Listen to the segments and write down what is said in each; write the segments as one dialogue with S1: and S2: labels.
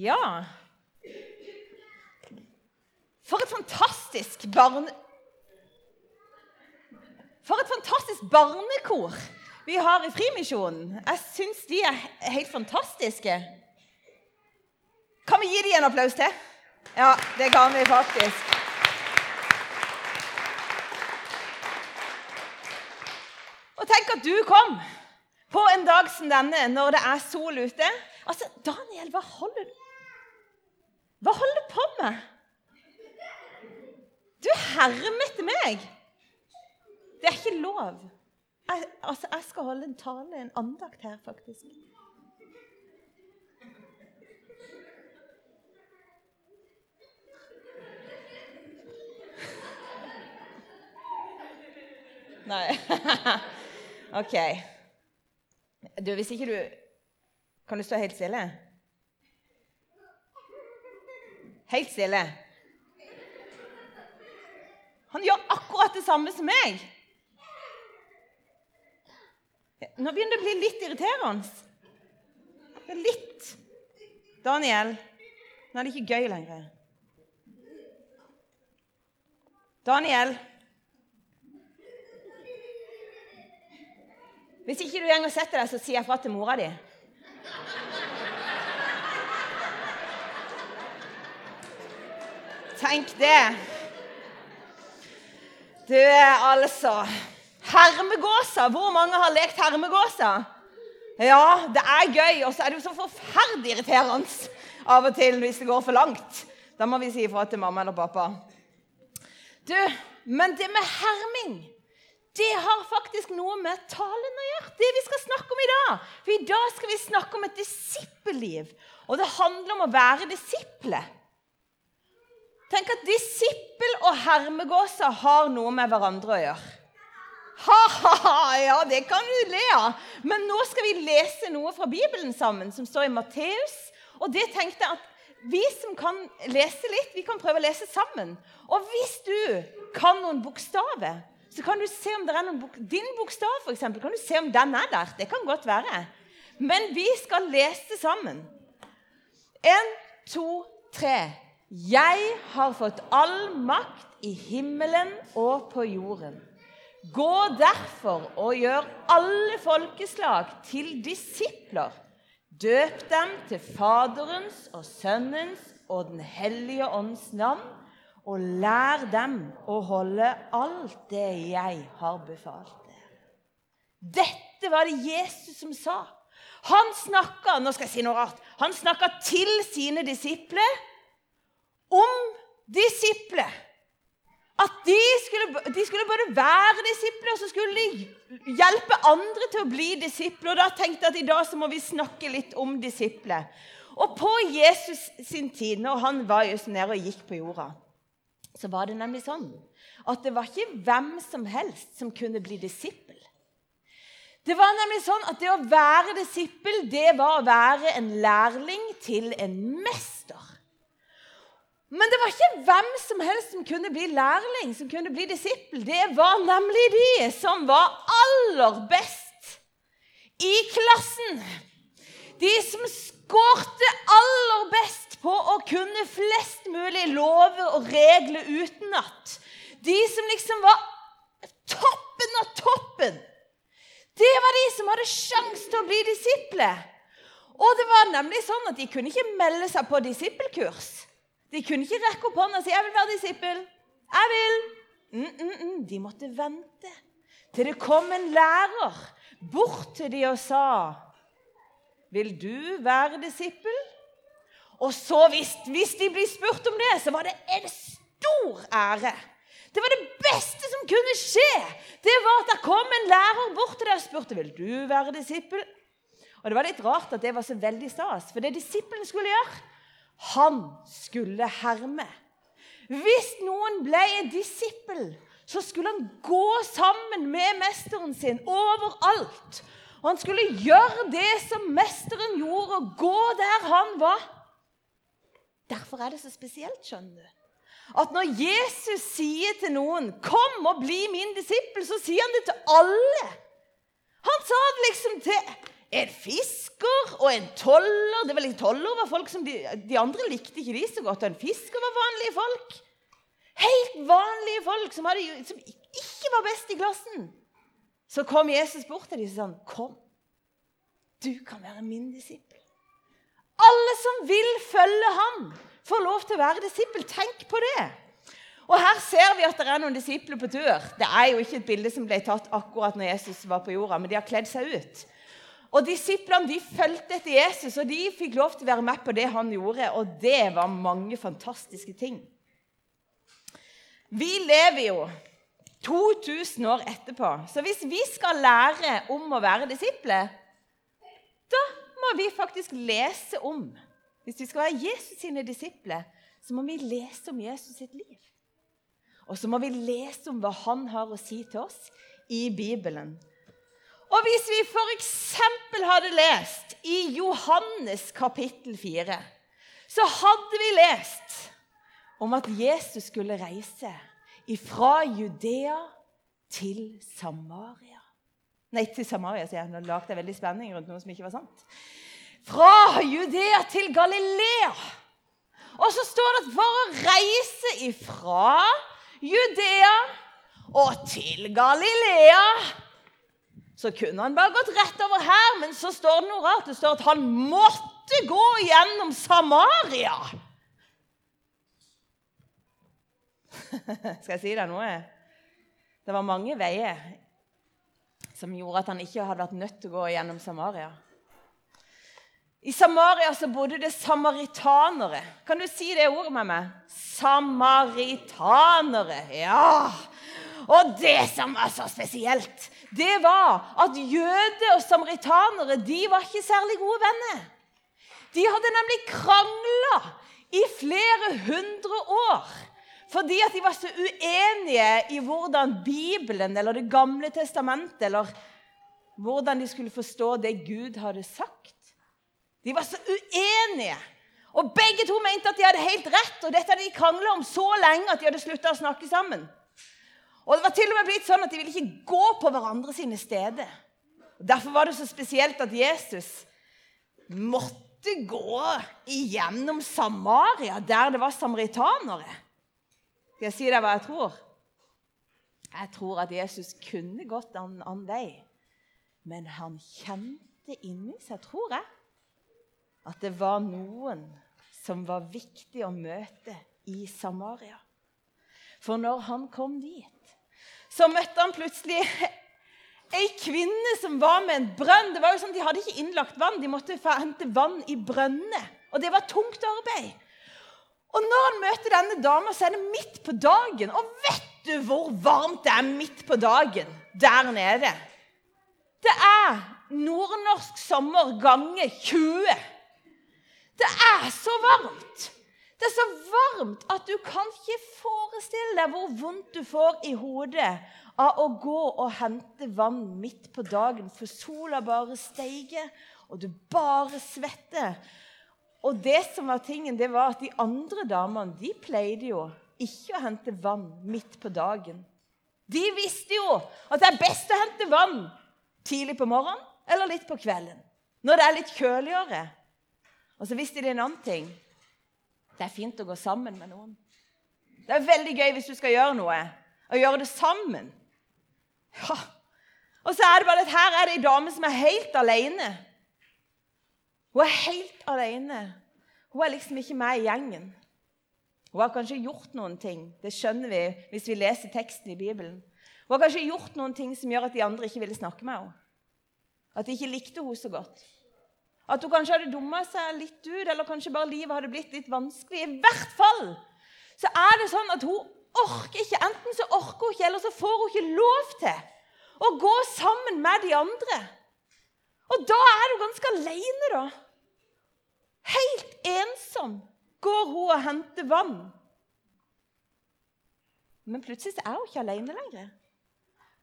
S1: Ja For et fantastisk barn... For et fantastisk barnekor vi har i Frimisjonen. Jeg syns de er helt fantastiske. Kan vi gi dem en applaus til? Ja, det kan vi faktisk. Og tenk at du kom på en dag som denne, når det er sol ute. Altså, Daniel, hva holder du Hva holder du på med? Du hermer meg. Det er ikke lov. Jeg, altså, jeg skal holde en tale, en andakt her, faktisk. Nei. OK. Du, hvis ikke du Kan du stå helt stille? Helt stille. Han gjør akkurat det samme som meg. Nå begynner det å bli litt irriterende. Er litt. Daniel, nå er det ikke gøy lenger. Daniel Hvis ikke du går og setter deg, så sier jeg fra til mora di. Tenk det. Du, altså Hermegåsa. Hvor mange har lekt hermegåsa? Ja, det er gøy, og så er det jo så forferdelig irriterende av og til hvis det går for langt. Da må vi si ifra til mamma eller pappa. Du, men det med herming det har faktisk noe med talen å gjøre. Det vi skal snakke om i dag. For i dag skal vi snakke om et disippelliv. Og det handler om å være disiple. Tenk at disippel og hermegåser har noe med hverandre å gjøre. Ha-ha-ha, ja, det kan du le av. Men nå skal vi lese noe fra Bibelen sammen, som står i Matteus. Og det tenkte jeg at vi som kan lese litt, vi kan prøve å lese sammen. Og hvis du kan noen bokstaver, så kan du se om det er noen bok Din bokstav, f.eks., kan du se om den er der. Det kan godt være. Men vi skal lese sammen. En, to, tre. Jeg har fått all makt i himmelen og på jorden. Gå derfor og gjør alle folkeslag til disipler. Døp dem til Faderens og Sønnens og Den hellige ånds navn og lær dem å holde alt det jeg har befalt dere. Dette var det Jesus som sa. Han snakka nå skal jeg si noe rart, han snakka til sine disipler om disipler. At de skulle, de skulle, både være disipler og så skulle de hjelpe andre til å bli disipler. Og da tenkte jeg at i dag så må vi snakke litt om disipler. Og på Jesus sin tid, når han var just nede og gikk på jorda så var det nemlig sånn at det var ikke hvem som helst som kunne bli disippel. Det var nemlig sånn at det å være disippel, det var å være en lærling til en mester. Men det var ikke hvem som helst som kunne bli lærling, som kunne bli disippel. Det var nemlig de som var aller best i klassen. De som skårte aller best på å kunne flest mulig lover og regler utenat. De som liksom var toppen av toppen. Det var de som hadde sjanse til å bli disipler. Og det var nemlig sånn at De kunne ikke melde seg på disippelkurs. De kunne ikke rekke opp hånda og si 'Jeg vil være disippel'. Jeg vil. Mm, mm, mm. De måtte vente til det kom en lærer bort til de og sa 'Vil du være disippel?' Og så hvis, hvis, de blir spurt om det, så var det en stor ære. Det var det beste som kunne skje. Det var at det kom en lærer bort til deg og spurte vil du være disippel. Og Det var litt rart at det var så veldig stas, for det disippelen skulle gjøre, han skulle herme. Hvis noen ble en disippel, så skulle han gå sammen med mesteren sin overalt. Og han skulle gjøre det som mesteren gjorde, og gå der han var. Derfor er det så spesielt, skjønner du. At når Jesus sier til noen 'Kom og bli min disippel', så sier han det til alle. Han sa det liksom til en fisker og en toller. Det var litt toller var folk som de, de, andre likte ikke de så godt. Og en fisker var vanlige folk. Helt vanlige folk som, hadde, som ikke var best i klassen. Så kom Jesus bort til dem og sa Kom, du kan være min disippel. Alle som vil følge ham, får lov til å være disippel. Tenk på det. Og Her ser vi at det er noen disipler på tur. Det er jo ikke et bilde som ble tatt akkurat når Jesus var på jorda, men de har kledd seg ut. Og Disiplene de fulgte etter Jesus, og de fikk lov til å være med på det han gjorde. Og det var mange fantastiske ting. Vi lever jo 2000 år etterpå, så hvis vi skal lære om å være disipler, da må vi faktisk lese om Hvis vi skal være Jesus sine disipler, så må vi lese om Jesus sitt liv. Og så må vi lese om hva han har å si til oss i Bibelen. Og hvis vi f.eks. hadde lest i Johannes kapittel 4, så hadde vi lest om at Jesus skulle reise fra Judea til Samaria. Nei, til Samaria, sier jeg. Nå lagde jeg veldig spenning rundt noe som ikke var sant. Fra Judea til Galilea. Og så står det at for å reise ifra Judea og til Galilea. Så kunne han bare gått rett over her, men så står det noe rart. Det står at han måtte gå gjennom Samaria. Skal jeg si deg noe? Det var mange veier som gjorde at han ikke hadde vært nødt til å gå gjennom Samaria. I Samaria så bodde det samaritanere. Kan du si det ordet med meg? Samaritanere. Ja. Og det som var så spesielt, det var at jøder og samaritanere de var ikke særlig gode venner. De hadde nemlig krangla i flere hundre år. Fordi at de var så uenige i hvordan Bibelen eller Det gamle testamentet eller hvordan de skulle forstå det Gud hadde sagt. De var så uenige. Og begge to mente at de hadde helt rett, og dette hadde de krangla om så lenge at de hadde slutta å snakke sammen. Og det var til og med blitt sånn at De ville ikke gå på hverandre sine steder. Og Derfor var det så spesielt at Jesus måtte gå igjennom Samaria, der det var samaritanere. Skal jeg si deg hva jeg tror? Jeg tror at Jesus kunne gått en annen vei, men han kjente inni seg, tror jeg, at det var noen som var viktig å møte i Samaria. For når han kom dit, så møtte han plutselig ei kvinne som var med en brønn. Det var jo sånn, De hadde ikke innlagt vann, de måtte hente vann i brønnene. Og det var tungt arbeid. Og når han møter denne dama, så er det midt på dagen. Og vet du hvor varmt det er midt på dagen der nede? Det er nordnorsk sommer ganger 20. Det er så varmt! Det er så varmt at du kan ikke forestille deg hvor vondt du får i hodet av å gå og hente vann midt på dagen, for sola bare steiger, og du bare svetter. Og det som var tingen, det var at de andre damene de pleide jo ikke å hente vann midt på dagen. De visste jo at det er best å hente vann tidlig på morgenen eller litt på kvelden. Når det er litt kjøligere. Og så visste de en annen ting. Det er fint å gå sammen med noen. Det er veldig gøy hvis du skal gjøre noe, å gjøre det sammen. Ja. Og så er det bare at her er det ei dame som er helt alene. Hun er helt alene. Hun er liksom ikke med i gjengen. Hun har kanskje gjort noen ting. Det skjønner vi hvis vi leser teksten i Bibelen. Hun har kanskje gjort noen ting som gjør at de andre ikke ville snakke med henne. At de ikke likte henne så godt. At hun kanskje hadde dumma seg litt ut, eller kanskje bare livet hadde blitt litt vanskelig. I hvert fall så er det sånn at hun orker ikke. Enten så orker hun ikke, eller så får hun ikke lov til å gå sammen med de andre. Og da er hun ganske alene, da. Helt ensom går hun og henter vann. Men plutselig er hun ikke alene lenger.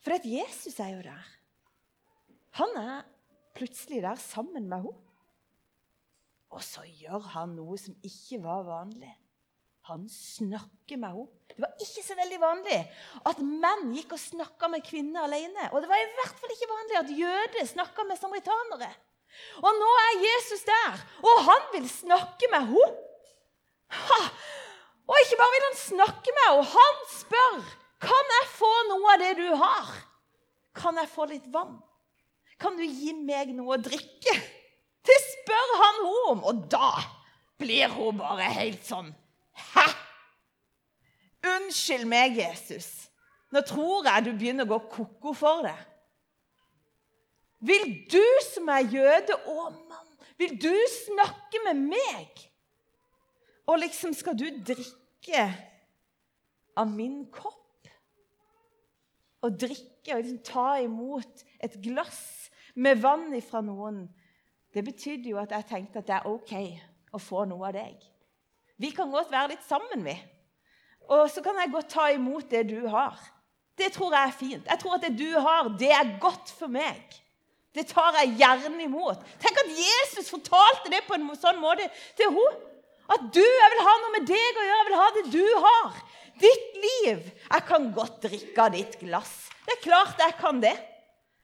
S1: For at Jesus er jo der. Han er plutselig der sammen med henne. Og så gjør han noe som ikke var vanlig. Han snakker med henne. Det var ikke så veldig vanlig at menn gikk og snakka med kvinner alene. Og det var i hvert fall ikke vanlig at jøder snakka med samaritanere. Og nå er Jesus der, og han vil snakke med henne. Og ikke bare vil han snakke med henne, han spør kan jeg få noe av det du har. Kan jeg få litt vann? Kan du gi meg noe å drikke? Det spør han henne om, og da blir hun bare helt sånn Hæ? Unnskyld meg, Jesus. Nå tror jeg du begynner å gå ko-ko for det. Vil du som er jøde og mann, vil du snakke med meg? Og liksom skal du drikke av min kopp? Og drikke og liksom ta imot et glass med vann ifra noen? Det betydde jo at jeg tenkte at det er OK å få noe av deg. Vi kan godt være litt sammen, vi. Og så kan jeg godt ta imot det du har. Det tror jeg er fint. Jeg tror at det du har, det er godt for meg. Det tar jeg gjerne imot. Tenk at Jesus fortalte det på en sånn måte til henne. At du, jeg vil ha noe med deg å gjøre. Jeg vil ha det du har. Ditt liv. Jeg kan godt drikke av ditt glass. Det er klart jeg kan det.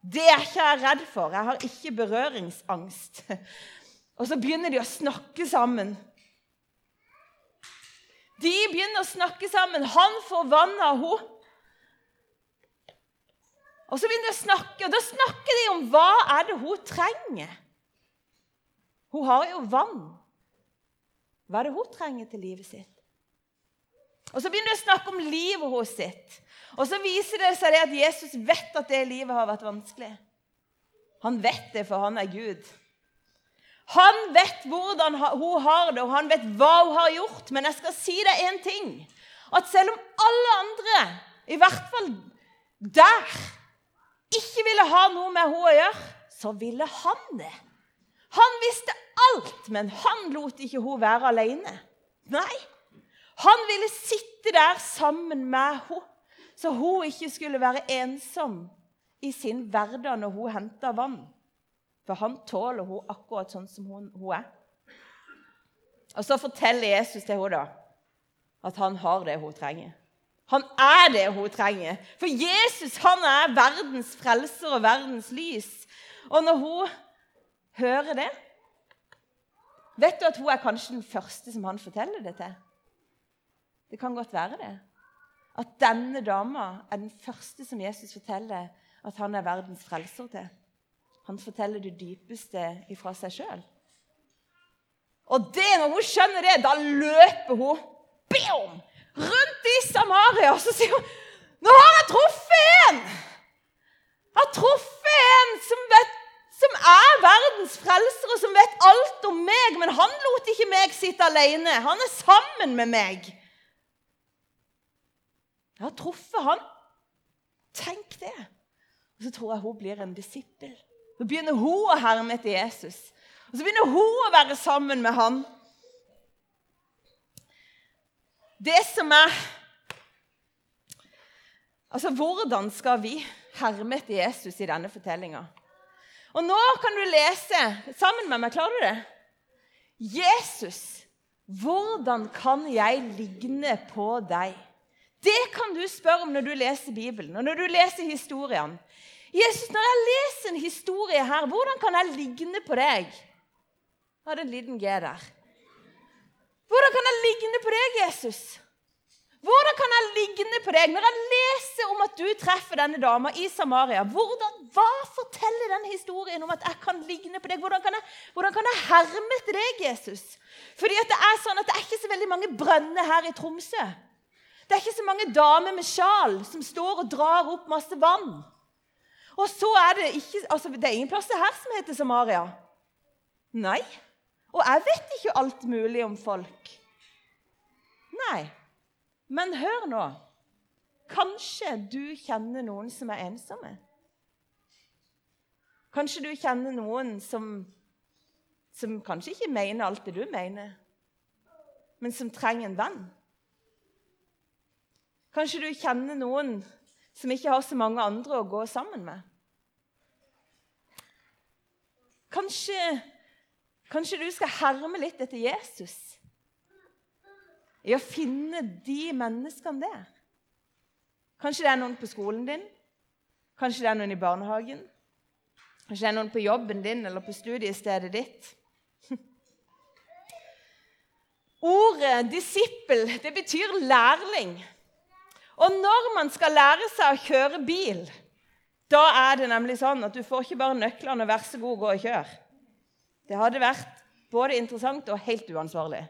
S1: Det er ikke jeg redd for. Jeg har ikke berøringsangst. Og så begynner de å snakke sammen. De begynner å snakke sammen. Han får vann av henne. Og så begynner de å snakke, og da snakker de om hva er det hun trenger. Hun har jo vann. Hva er det hun trenger til livet sitt? Og Så begynner de å snakke om livet hennes sitt. Og så viser det seg at Jesus vet at det livet har vært vanskelig. Han vet det, for han er Gud. Han vet hvordan hun har det, og han vet hva hun har gjort. Men jeg skal si deg én ting. At selv om alle andre, i hvert fall der ikke ville ha noe med henne å gjøre, så ville han det. Han visste alt, men han lot ikke hun være alene. Nei, ville sitte der sammen med henne, så hun ikke skulle være ensom i sin hverdag når hun henter vann. For han tåler hun akkurat sånn som hun, hun er. Og så forteller Jesus til henne da, at han har det hun trenger. Han er det hun trenger. For Jesus han er verdens frelser og verdens lys. Og når hun hører det Vet du at hun er kanskje den første som han forteller det til? Det kan godt være det. At denne dama er den første som Jesus forteller at han er verdens frelser til. Han forteller det dypeste ifra seg sjøl. Og det, når hun skjønner det, da løper hun Bam! rundt i Samaria. Og så sier hun nå har jeg truffet en! Jeg har truffet en som, vet, som er verdens frelser, og som vet alt om meg. Men han lot ikke meg sitte alene. Han er sammen med meg. Jeg har truffet han. Tenk det. Og så tror jeg hun blir en disippel. Så begynner hun å herme etter Jesus. Og så begynner hun å være sammen med han. Det som er Altså, hvordan skal vi herme etter Jesus i denne fortellinga? Og nå kan du lese sammen med meg. Klarer du det? Jesus, hvordan kan jeg ligne på deg? Det kan du spørre om når du leser Bibelen og når du leser historiene. Jesus, når jeg leser en historie her, hvordan kan jeg ligne på deg? Jeg hadde en liten G der. Hvordan kan jeg ligne på deg, Jesus? Hvordan kan jeg ligne på deg når jeg leser om at du treffer denne dama i Samaria? Hvordan, hva forteller den historien om at jeg kan ligne på deg? Hvordan kan jeg, hvordan kan jeg herme til deg, Jesus? Fordi det er sånn at det er ikke så veldig mange brønner her i Tromsø. Det er ikke så mange damer med sjal som står og drar opp masse vann. Og så er det ikke, altså det er ingen plass her som heter Samaria. Nei. Og jeg vet ikke alt mulig om folk. Nei. Men hør nå. Kanskje du kjenner noen som er ensomme? Kanskje du kjenner noen som, som kanskje ikke mener alt det du mener, men som trenger en venn? Kanskje du kjenner noen som ikke har så mange andre å gå sammen med? Kanskje, kanskje du skal herme litt etter Jesus? i å finne de menneskene der. Kanskje det er noen på skolen din. Kanskje det er noen i barnehagen. Kanskje det er noen på jobben din eller på studiestedet ditt. Ordet disippel det betyr lærling. Og når man skal lære seg å kjøre bil, da er det nemlig sånn at du får ikke bare nøklene og 'vær så god, gå og kjør'. Det hadde vært både interessant og helt uansvarlig.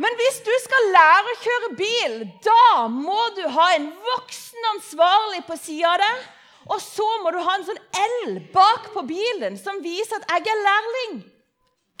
S1: Men hvis du skal lære å kjøre bil, da må du ha en voksen ansvarlig på sida av deg. Og så må du ha en sånn L bak på bilen som viser at jeg er lærling.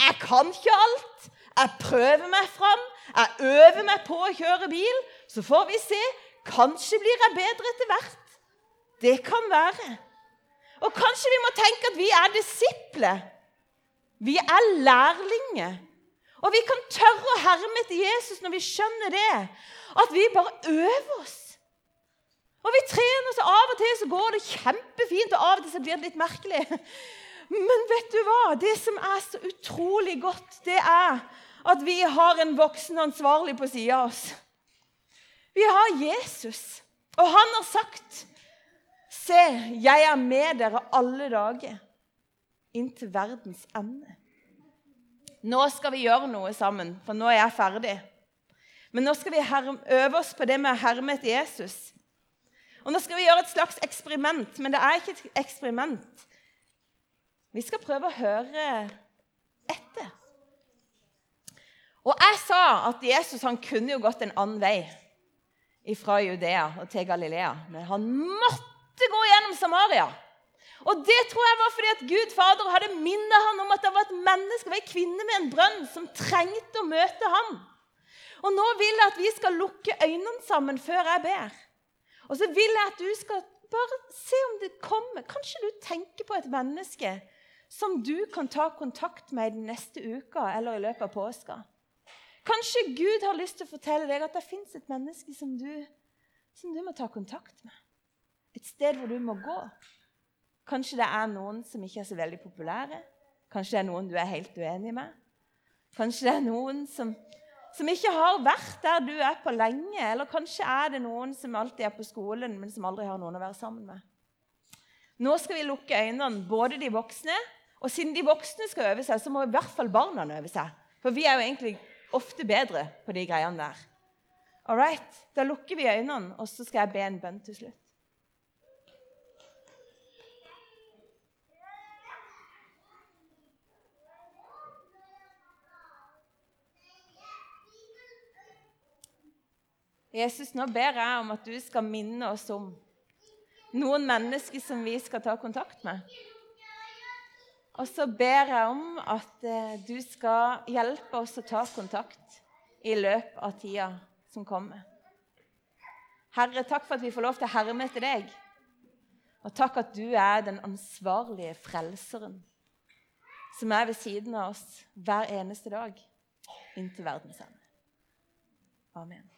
S1: Jeg kan ikke alt. Jeg prøver meg fram. Jeg øver meg på å kjøre bil. Så får vi se. Kanskje blir jeg bedre etter hvert. Det kan være. Og kanskje vi må tenke at vi er disipler. Vi er lærlinger. Og vi kan tørre å herme etter Jesus når vi skjønner det. At vi bare øver oss. Og vi trener, så av og til så går det kjempefint, og av og til så blir det litt merkelig. Men vet du hva? Det som er så utrolig godt, det er at vi har en voksen ansvarlig på sida av oss. Vi har Jesus, og han har sagt Se, jeg er med dere alle dager inntil verdens ende. Nå skal vi gjøre noe sammen, for nå er jeg ferdig. Men nå skal vi øve oss på det med å herme etter Jesus. Og Nå skal vi gjøre et slags eksperiment, men det er ikke et eksperiment. Vi skal prøve å høre etter. Og jeg sa at Jesus han kunne jo gått en annen vei fra Judea og til Galilea. Men han måtte gå gjennom Samaria. Og det tror jeg var fordi at Gud Fader hadde minnet han om at det var et menneske, en kvinne med en brønn, som trengte å møte ham. Og nå vil jeg at vi skal lukke øynene sammen før jeg ber. Og så vil jeg at du skal bare se om det kommer. Kanskje du tenker på et menneske som du kan ta kontakt med den neste uka eller i løpet av påska. Kanskje Gud har lyst til å fortelle deg at det fins et menneske som du, som du må ta kontakt med. Et sted hvor du må gå. Kanskje det er noen som ikke er så veldig populære. Kanskje det er noen du er helt uenig med. Kanskje det er noen som, som ikke har vært der du er på lenge. Eller kanskje er det noen som alltid er på skolen, men som aldri har noen å være sammen med. Nå skal vi lukke øynene, både de voksne Og siden de voksne skal øve seg, så må i hvert fall barna øve seg. For vi er jo egentlig ofte bedre på de greiene der. All right, Da lukker vi øynene, og så skal jeg be en bønn til slutt. Jesus, nå ber jeg om at du skal minne oss om noen mennesker som vi skal ta kontakt med. Og så ber jeg om at eh, du skal hjelpe oss å ta kontakt i løpet av tida som kommer. Herre, takk for at vi får lov til å herme etter deg. Og takk at du er den ansvarlige frelseren som er ved siden av oss hver eneste dag inntil verdens ende. Amen.